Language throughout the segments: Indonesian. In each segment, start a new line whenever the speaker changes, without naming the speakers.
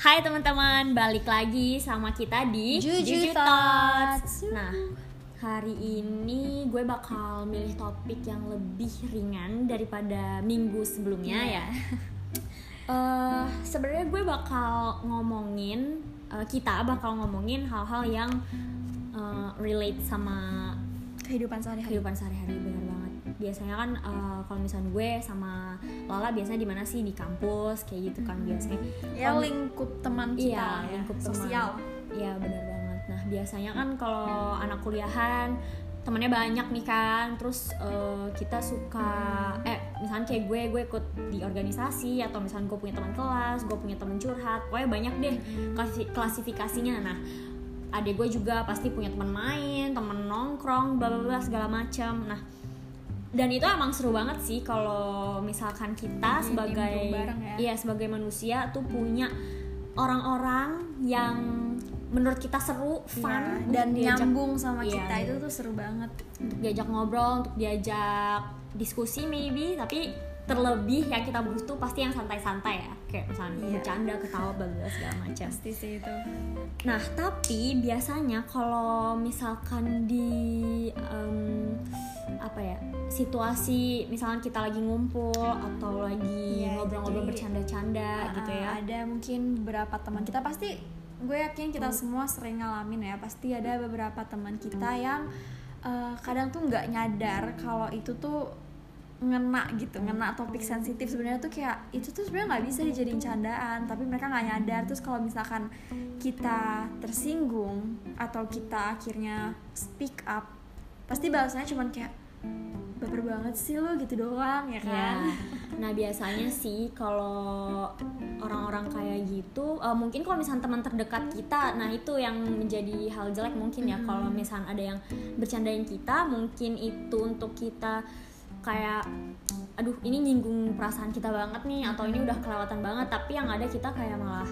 Hai teman-teman, balik lagi sama kita di
Juju
Thoughts.
Thoughts.
Nah, hari ini gue bakal milih topik yang lebih ringan daripada minggu sebelumnya
Iya.
ya. Eh, Sebenarnya gue bakal ngomongin, eh, kita bakal ngomongin hal-hal yang eh, relate sama
kehidupan sehari-hari
kehidupan sehari-hari benar banget biasanya kan eh, kalau misalnya gue sama Lala biasanya di mana sih? Di kampus kayak gitu kan biasanya.
Ya
Kalau-
lingkup teman kita
iya
ya,
lingkup teman.
sosial.
Iya benar banget. Nah biasanya kan kalau anak kuliahan temannya banyak nih kan. Terus eh, kita suka eh misalnya kayak gue gue ikut di organisasi atau misalnya gue punya teman kelas gue punya teman curhat pokoknya banyak deh klasi- klasifikasinya. Nah adik gue juga pasti punya teman main teman nongkrong bla bla bla segala macam nah dan itu emang seru banget sih kalau misalkan kita
Jadi
sebagai
bareng ya.
iya sebagai manusia tuh punya orang-orang yang menurut kita seru, fun
Iya,
untuk
dan
diajak-
nyambung sama
Iya,
kita
iya.
itu tuh seru banget
untuk diajak ngobrol, untuk diajak diskusi maybe, tapi terlebih yang kita butuh pasti yang santai-santai ya, kayak misalnya
Iya.
bercanda, ketawa, bla segala macam.
pasti sih itu
Nah, tapi biasanya kalau misalkan di ya situasi, misalnya kita lagi ngumpul atau lagi
Iya,
ngobrol-ngobrol
jadi,
bercanda gitu ya.
Uh, ada mungkin beberapa teman kita pasti gue yakin kita semua sering ngalamin ya pasti ada beberapa teman kita yang uh, kadang tuh nggak nyadar kalau itu tuh ngena gitu ngena topik sensitif. Sebenarnya tuh kayak itu tuh sebenarnya nggak bisa dijadiin candaan tapi mereka nggak nyadar. Terus kalau misalkan kita tersinggung atau kita akhirnya speak up pasti bahasanya cuman kayak baper banget sih lo gitu doang ya
Ya.
kan
Nah biasanya sih kalau orang-orang kayak gitu, eh, mungkin kalau misalnya teman terdekat kita, nah itu yang menjadi hal jelek mungkin ya. Kalau misalnya ada yang bercandain kita, mungkin itu untuk kita kayak, aduh ini nyinggung perasaan kita banget nih, atau ini udah kelewatan banget. Tapi yang ada kita kayak malah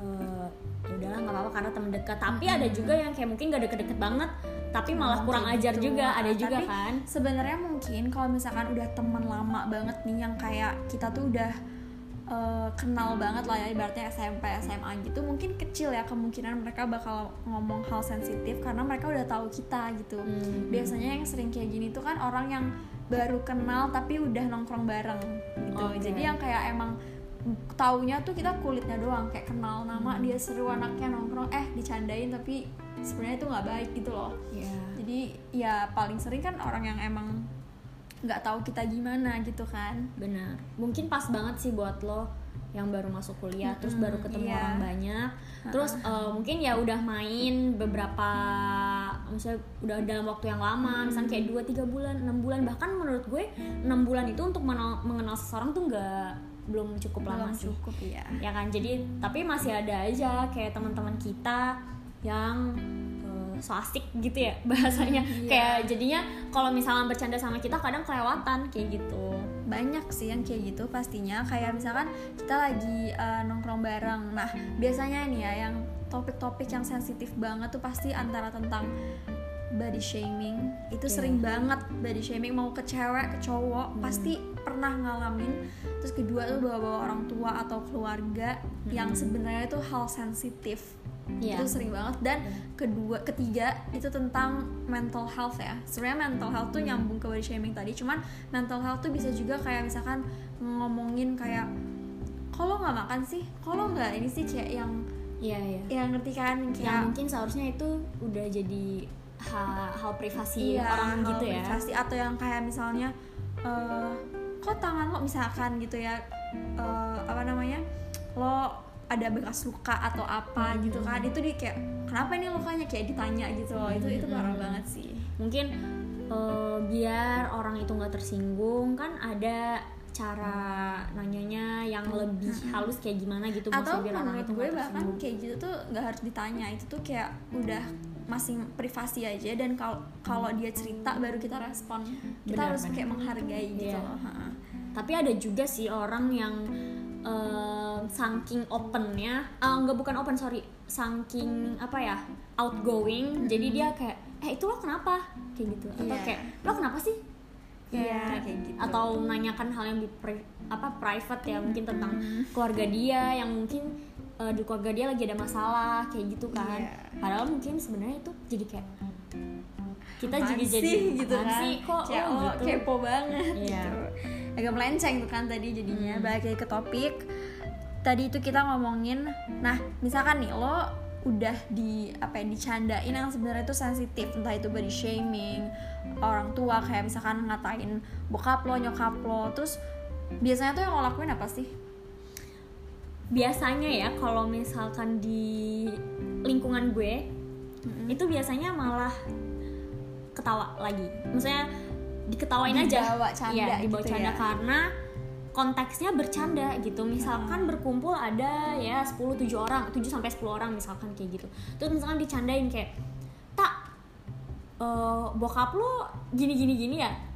ya udahlah nggak apa-apa karena teman dekat. Tapi ada juga yang kayak mungkin gak deket-deket banget, tapi malah kurang
Kayak
ajar
gitu.
juga. Ada juga
Tapi
kan.
sebenarnya mungkin kalau misalkan udah teman lama banget nih yang kayak kita tuh udah eh, kenal banget lah ya ibaratnya SMP SMA gitu mungkin kecil ya kemungkinan mereka bakal ngomong hal sensitif karena mereka udah tahu kita gitu
Hmm.
biasanya yang sering kayak gini tuh kan orang yang baru kenal tapi udah nongkrong bareng gitu
Oke.
jadi yang kayak emang taunya tuh kita kulitnya doang kayak kenal nama
Hmm.
dia seru anaknya nongkrong eh dicandain tapi sebenarnya itu nggak baik gitu loh
Ya.
jadi ya paling sering kan orang yang emang nggak tahu kita gimana gitu kan
Benar. Mungkin pas banget sih buat lo yang baru masuk kuliah, terus
Mm-mm,
baru ketemu
iya.
orang banyak. Terus eh, mungkin ya udah main beberapa misalnya udah dalam waktu yang lama, misalnya kayak 2 3 bulan, 6 bulan bahkan menurut gue 6 bulan itu untuk mengenal, mengenal seseorang tuh nggak belum cukup lama
belum
sih.
cukup ya
Ya kan? Jadi tapi masih ada aja kayak teman-teman kita yang eh, so asik gitu ya bahasanya.
Iya.
Kayak jadinya kalau misalnya bercanda sama kita kadang kelewatan kayak gitu.
banyak sih yang kayak gitu pastinya kayak misalkan kita lagi uh, nongkrong bareng nah biasanya nih ya yang topik-topik yang sensitif banget tuh pasti antara tentang body shaming itu
Iya.
sering banget body shaming mau ke cewek ke cowok
Hmm.
pasti pernah ngalamin terus kedua tuh bawa-bawa orang tua atau keluarga yang sebenarnya itu hal sensitif.
Hmm. Iya.
itu sering banget. Dan kedua ketiga itu tentang mental health ya. Sebenarnya mental health tuh nyambung ke body shaming tadi. Cuman mental health tuh bisa juga kayak misalkan ngomongin kayak kalau nggak makan sih? Kalau nggak ini sih kayak yang
Iya, iya.
yang ngerti kan?
Yang
kayak
mungkin seharusnya itu udah jadi hal, hal privasi
iya,
orang
hal
gitu ya.
privasi atau yang kayak misalnya eh, kok tangan lo misalkan gitu ya eh, apa namanya lo ada bekas luka atau apa
Hmm.
gitu kan itu di kayak kenapa ini lukanya kayak ditanya gitu loh itu itu parah
Hmm.
banget sih
mungkin eh, biar orang itu nggak tersinggung kan ada cara nanyanya yang lebih halus kayak gimana gitu
atau
maksudnya biar orang
menurut
itu
gue bahkan
tersinggung.
kayak gitu tuh nggak harus ditanya itu tuh kayak udah masih privasi aja dan kalau kalau dia cerita baru kita respon kita
Benar,
harus
benar.
kayak menghargai gitu
Iya.
loh ha.
tapi ada juga sih orang yang eh, saking opennya ah nggak bukan open sorry saking apa ya outgoing jadi dia kayak eh itu lo kenapa kayak gitu atau
Iya.
kayak lo kenapa sih
Iya, kayak gitu.
atau menanyakan hal yang di pri- apa private ya mungkin tentang keluarga dia yang mungkin eh, di keluarga dia lagi ada masalah kayak gitu kan
Iya.
padahal mungkin sebenarnya itu jadi kayak kita
Apaan
juga jadi
gitu
"Apaan
kan
sih kok lo
lo
gitu?"
kepo banget
Iya.
gitu. agak melenceng tuh kan tadi jadinya
Hmm.
balik lagi ke topik tadi itu kita ngomongin nah misalkan nih lo udah di apa ya dicandain yang sebenarnya itu sensitif entah itu body shaming orang tua kayak misalkan ngatain bokap lo nyokap lo terus biasanya tuh yang lo lakuin apa sih
biasanya ya kalau misalkan di lingkungan gue itu biasanya malah ketawa lagi. Maksudnya diketawain aja.
Dibawa canda
Iya, dibawa
gitu
canda
ya.
karena konteksnya bercanda gitu. Misalkan berkumpul ada ya 10 7 orang 7 sampai 10 orang misalkan kayak gitu. Terus misalkan dicandain kayak tak eh, bokap lo gini gini gini ya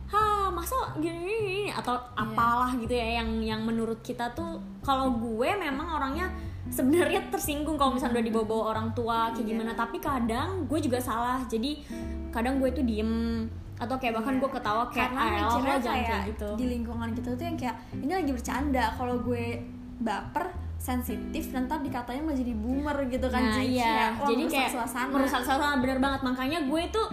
masa gini gini, gini?" atau apalah gitu ya yang yang menurut kita tuh kalau gue memang orangnya sebenarnya tersinggung kalau misalnya udah dibawa-bawa orang tua kayak
Iya.
gimana. Tapi kadang gue juga salah. Jadi kadang gue tuh diem. Atau kayak bahkan
Iya.
gue ketawa kayak
karena
"Ah,
mikirnya kayak,
kayak gitu.
di lingkungan kita tuh yang kayak ini lagi bercanda. Kalau gue baper sensitif dan ntar dikatanya mau jadi boomer gitu kan
Nah
jadi
iya,
kayak, wah,
jadi
merusak
kayak
suasana.
merusak suasana bener banget. Makanya gue tuh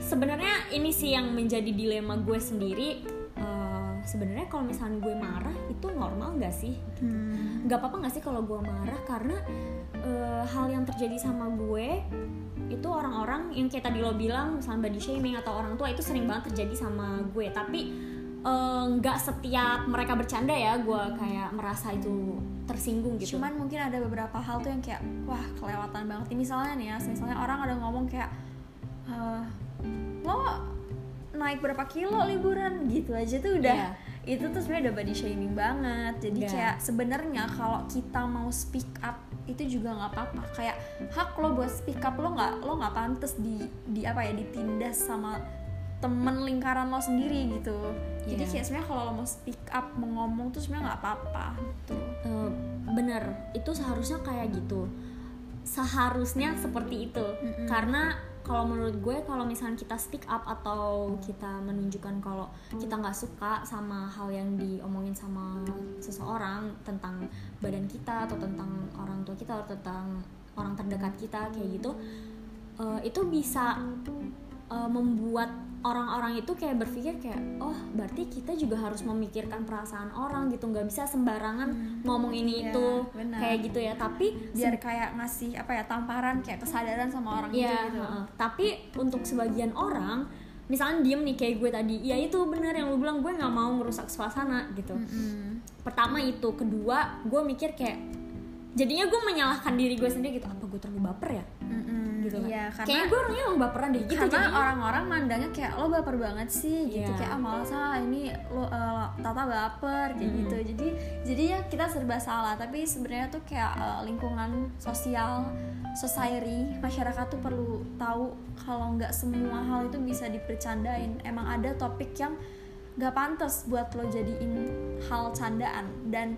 sebenarnya ini sih yang menjadi dilema gue sendiri. Eh, sebenarnya kalau misalnya gue marah itu normal gak sih?
Hmm.
Gak apa-apa gak sih kalau gue marah? Karena eh, hal yang terjadi sama gue itu orang-orang yang kayak tadi lo bilang misalnya body shaming atau orang tua itu sering banget terjadi sama gue. Tapi eh, nggak setiap mereka bercanda ya gue kayak merasa itu tersinggung gitu.
Cuman mungkin ada beberapa hal tuh yang kayak wah kelewatan banget. Ini misalnya nih ya misalnya orang ada ngomong kayak lo naik berapa kilo liburan? Gitu aja tuh udah
Iya.
itu tuh sebenarnya udah body shaming banget. Jadi
Iya.
kayak sebenarnya kalau kita mau speak up itu juga nggak apa-apa. Kayak hak lo buat speak up lo nggak lo nggak pantas di di apa ya ditindas sama temen lingkaran lo sendiri gitu. Jadi
Iya.
kayak sebenarnya kalau lo mau speak up mau ngomong tuh sebenarnya nggak apa-apa gitu.
Eh, bener. Itu seharusnya kayak gitu. Seharusnya seperti itu. Karena kalau menurut gue kalau misalnya kita speak up atau kita menunjukkan kalau kita nggak suka sama hal yang diomongin sama seseorang tentang badan kita atau tentang orang tua kita atau tentang orang terdekat kita kayak gitu eh, itu bisa eh, membuat orang-orang itu kayak berpikir kayak oh berarti kita juga harus memikirkan perasaan orang gitu nggak bisa sembarangan ngomong ini
Iya,
itu
benar.
kayak gitu ya tapi
biar kayak ngasih apa ya tamparan kayak kesadaran sama orang itu
Iya,
gitu
heeh. tapi untuk sebagian orang misalnya diem nih kayak gue tadi ya itu bener yang lu bilang gue nggak mau merusak suasana gitu
Mm-mm.
pertama itu kedua gue mikir kayak jadinya gue menyalahkan diri gue sendiri gitu apa gue terlalu baper ya. Gitu kan.
Iya, karena
kayaknya gue orangnya emang baperan deh gitu
karena orang-orang mandangnya kayak lo baper banget sih gitu.
Iya.
kayak ah malas ah ini lo eh, tata baper kayak gitu. Jadi jadi ya kita serba salah tapi sebenarnya tuh kayak eh, lingkungan sosial society masyarakat tuh perlu tahu kalau nggak semua hal itu bisa dipercandain. Emang ada topik yang nggak pantas buat lo jadiin hal candaan. Dan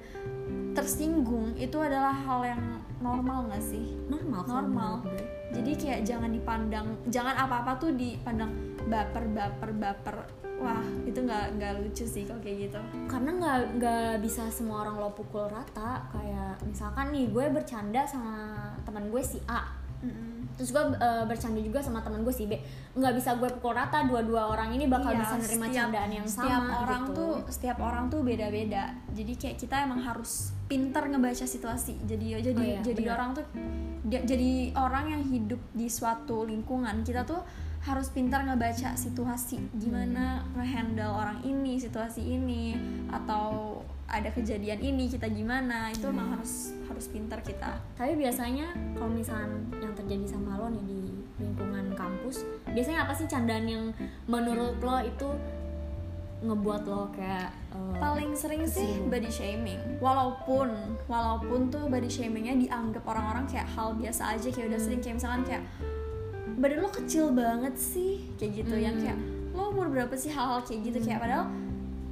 tersinggung itu adalah hal yang normal nggak sih?
Normal
normal.
gue.
jadi kayak jangan dipandang jangan apa apa tuh dipandang baper baper baper. Wah itu nggak nggak lucu sih kalau kayak gitu.
Karena nggak nggak bisa semua orang lo pukul rata. Kayak misalkan nih gue bercanda sama teman gue si A. Terus gue eh, bercanda juga sama teman gue si B. Nggak bisa gue pukul rata dua-dua orang ini bakal
Iya,
bisa nerima
setiap-
candaan yang
setiap
sama
orang
gitu.
tuh setiap orang tuh beda beda jadi kayak kita emang harus pintar ngebaca situasi. Jadi jadi
Oh iya,
jadi
benar.
orang tuh dia- jadi orang yang hidup di suatu lingkungan kita tuh harus pintar ngebaca situasi. Gimana ngehandle orang ini situasi ini atau ada kejadian ini kita gimana itu emang harus harus pintar kita.
Tapi biasanya kalau misalnya yang terjadi sama lo nih di lingkungan kampus biasanya apa sih candaan yang menurut lo itu ngebuat lo kayak eh,
paling sering sih body shaming. Walaupun walaupun tuh body shamingnya dianggap orang-orang kayak hal biasa aja kayak udah sering kayak misalkan kayak badan lo kecil banget sih kayak gitu yang
Hmm.
kayak lo umur berapa sih? Hal-hal kayak gitu kayak padahal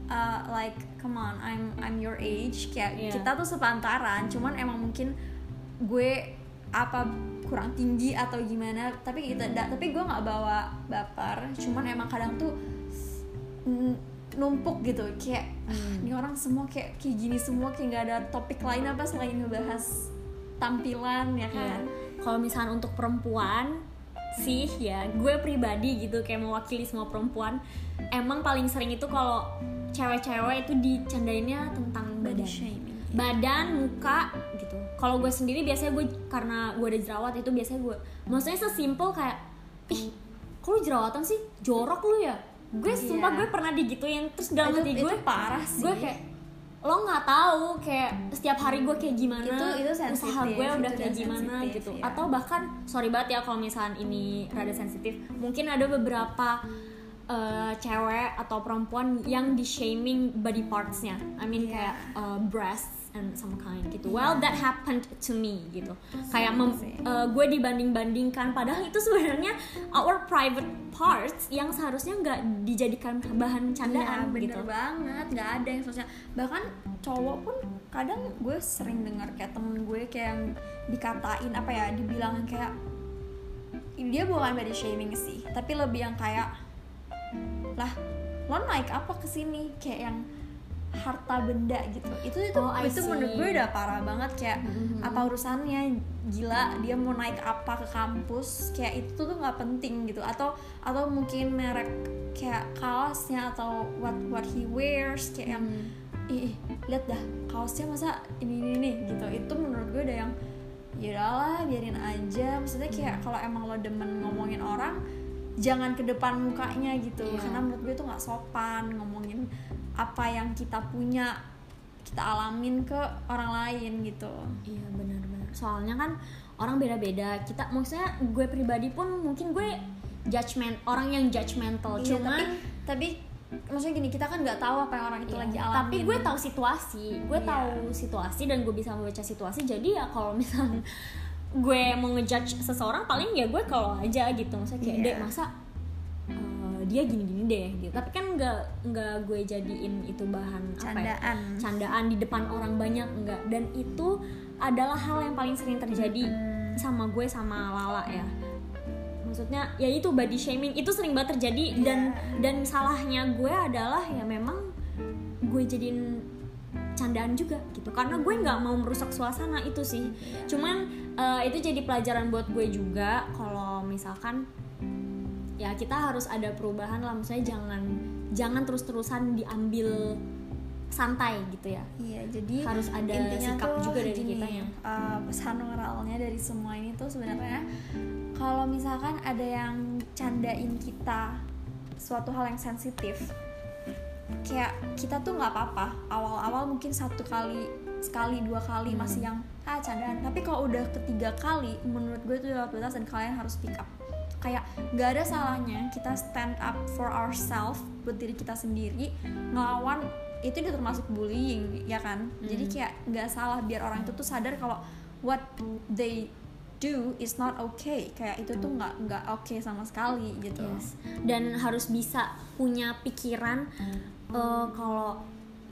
uh, like come on I'm I'm your age kayak
Iya.
kita tuh sepantaran cuman emang mungkin gue apa kurang tinggi atau gimana tapi kita da- tapi gue nggak bawa baper cuman emang kadang tuh numpuk gitu kayak ah,
Hmm.
ini orang semua kayak kayak gini semua kayak nggak ada topik lain apa selain ngebahas tampilan ya
Iya.
kan
Kalau misalnya untuk perempuan sih ya, gue pribadi gitu kayak mewakili semua perempuan, emang paling sering itu kalau cewek-cewek itu dicandainnya tentang badan.
shaming
Badan, muka gitu. Kalau gue sendiri biasanya gue karena gue ada jerawat itu biasanya gue maksudnya sesimpel kayak ih, kok lu jerawatan sih? Jorok lu ya? Gue sumpah
Iya.
gue pernah digituin terus dalam
itu,
hati
itu
gue
parah sih
gue kayak lo nggak tahu kayak setiap hari gue kayak gimana
Itu- itu
usaha gue udah
itu
kayak gimana gitu
ya.
atau bahkan sorry banget ya kalau misalnya ini rada sensitif mungkin ada beberapa eh, cewek atau perempuan yang di shaming body partsnya. I mean
Iya.
kayak eh, breasts and some kind gitu. Well that happened to me gitu. Kayak mem- eh, gue dibanding bandingkan padahal itu sebenarnya our private parts yang seharusnya nggak dijadikan bahan
Iya
candaan
bener
gitu.
banget. Nggak ada yang sosial bahkan cowok pun kadang gue sering dengar kayak temen gue kayak yang dikatain apa ya dibilang kayak dia bukan body shaming sih. Tapi lebih yang kayak lah lo naik apa ke sini? Kayak yang harta benda gitu. Itu itu
Oh,
itu menurut gue udah parah banget kayak
Mhm.
apa urusannya? Gila dia mau naik apa ke kampus? Kayak itu tuh nggak penting gitu. Atau atau mungkin merek kayak kaosnya atau what what he wears kayak yang
Hmm.
ih, ih, lihat dah kaosnya masa ini ini nih gitu. Itu menurut gue udah yang yaudahlah biarin aja. Maksudnya kayak kalau emang lo demen ngomongin orang jangan ke depan mukanya gitu
Iya.
karena menurut gue itu nggak sopan ngomongin apa yang kita punya kita alamin ke orang lain gitu
Iya benar-benar. Soalnya kan orang beda-beda. Kita maksudnya gue pribadi pun mungkin gue judgment orang yang judgmental.
Iya,
Cuman
tapi tapi maksudnya gini kita kan nggak tahu apa yang orang itu
Iya,
lagi alamin
tapi gue tahu situasi. Gue
Iya.
tahu situasi dan gue bisa membaca situasi. Jadi ya kalau misalnya gue mau ngejudge seseorang paling ya gue kalau aja gitu. Maksudnya kayak
Iya.
dek masa uh, dia gini-gini deh gitu. Tapi kan nggak nggak gue jadiin itu bahan apa ya?
candaan
candaan di depan orang banyak enggak dan itu adalah hal yang paling sering terjadi sama gue sama Lala ya maksudnya ya itu body shaming itu sering banget terjadi dan dan salahnya gue adalah ya memang gue jadiin candaan juga gitu. Karena gue nggak mau merusak suasana itu sih. Cuman eh, itu jadi pelajaran buat gue juga kalau misalkan ya kita harus ada perubahan lah. Maksudnya jangan jangan terus-terusan diambil santai gitu ya.
Iya, jadi
Harus ada sikap juga dari kitanya.
uh, pesan moralnya dari semua ini tuh sebenarnya kalau misalkan ada yang candain kita suatu hal yang sensitif, kayak kita tuh nggak apa-apa. Awal-awal mungkin satu kali, sekali, dua kali
Hmm.
masih yang ah candaan. Tapi kalau udah ketiga kali, menurut gue itu udah batas dan kalian harus pick up. Kayak nggak ada salahnya kita stand up for ourselves buat diri kita sendiri ngelawan itu udah termasuk bullying ya kan jadi
Hmm.
kayak nggak salah biar orang itu tuh sadar kalau what they do is not okay. Kayak itu tuh nggak nggak oke sama sekali gitu.
Yes. dan harus bisa punya pikiran eh, kalau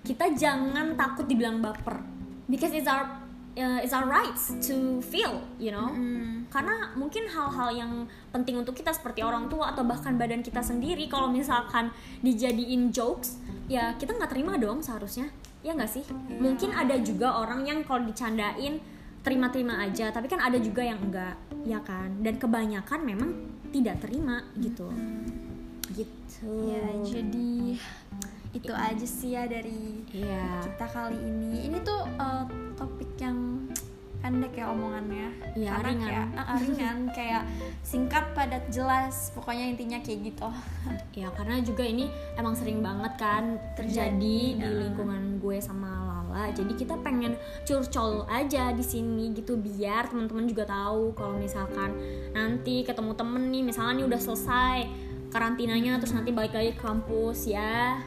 kita jangan takut dibilang baper. Because it's our uh, it's our rights to feel you know?
Mm.
karena mungkin hal-hal yang penting untuk kita seperti orang tua atau bahkan badan kita sendiri kalau misalkan dijadiin jokes ya kita nggak terima dong seharusnya. Ya nggak sih? Mungkin ada juga orang yang kalau dicandain terima-terima aja. Tapi kan ada juga yang enggak ya kan? Dan kebanyakan memang tidak terima gitu. Gitu.
Ya jadi itu aja sih ya dari
Iya.
kita kali ini. Ini tuh uh, topik yang pendek ya omongannya.
Iya,
karena
ringan.
kayak uh, ringan. Kayak singkat padat jelas. Pokoknya intinya kayak gitu.
Ya karena juga ini emang sering banget kan terjadi
Terjadi,
di
uh.
lingkungan gue sama Jadi kita pengen curcol aja di sini gitu biar teman-teman juga tahu kalau misalkan nanti ketemu temen nih misalnya nih udah selesai karantinanya terus nanti balik lagi ke kampus ya.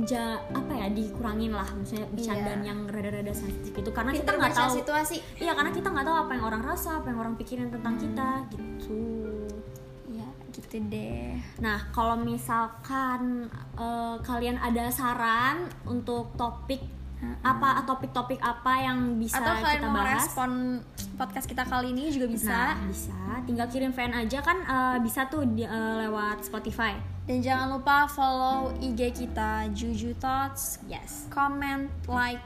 Ja apa ya dikurangin lah maksudnya bercandaan
Iya.
yang rada-rada sensitif itu. Karena kita nggak tahu.
situasi.
Iya karena kita nggak tahu apa yang orang rasa apa yang orang pikirin tentang kita gitu.
Ya gitu deh.
Nah, kalau misalkan eh, kalian ada saran untuk topik apa topik-topik apa yang bisa
atau kalian
kita
mau
bahas?
respon podcast kita kali ini juga bisa
Nah, bisa. Tinggal kirim fan aja kan eh, bisa tuh di, eh, lewat Spotify.
dan jangan lupa follow IG kita Juju Thoughts
Yes.
comment like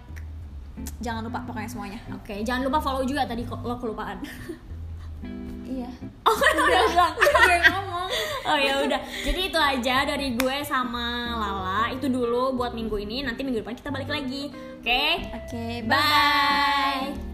jangan lupa pokoknya semuanya
oke jangan lupa follow juga tadi lo kelupaan
iya.
Oh udah. bilang.
Gue ngomong.
Oh ya udah. Jadi itu aja dari gue sama Lala. Itu dulu buat minggu ini. Nanti minggu depan kita balik lagi. Oke?
Oke
bye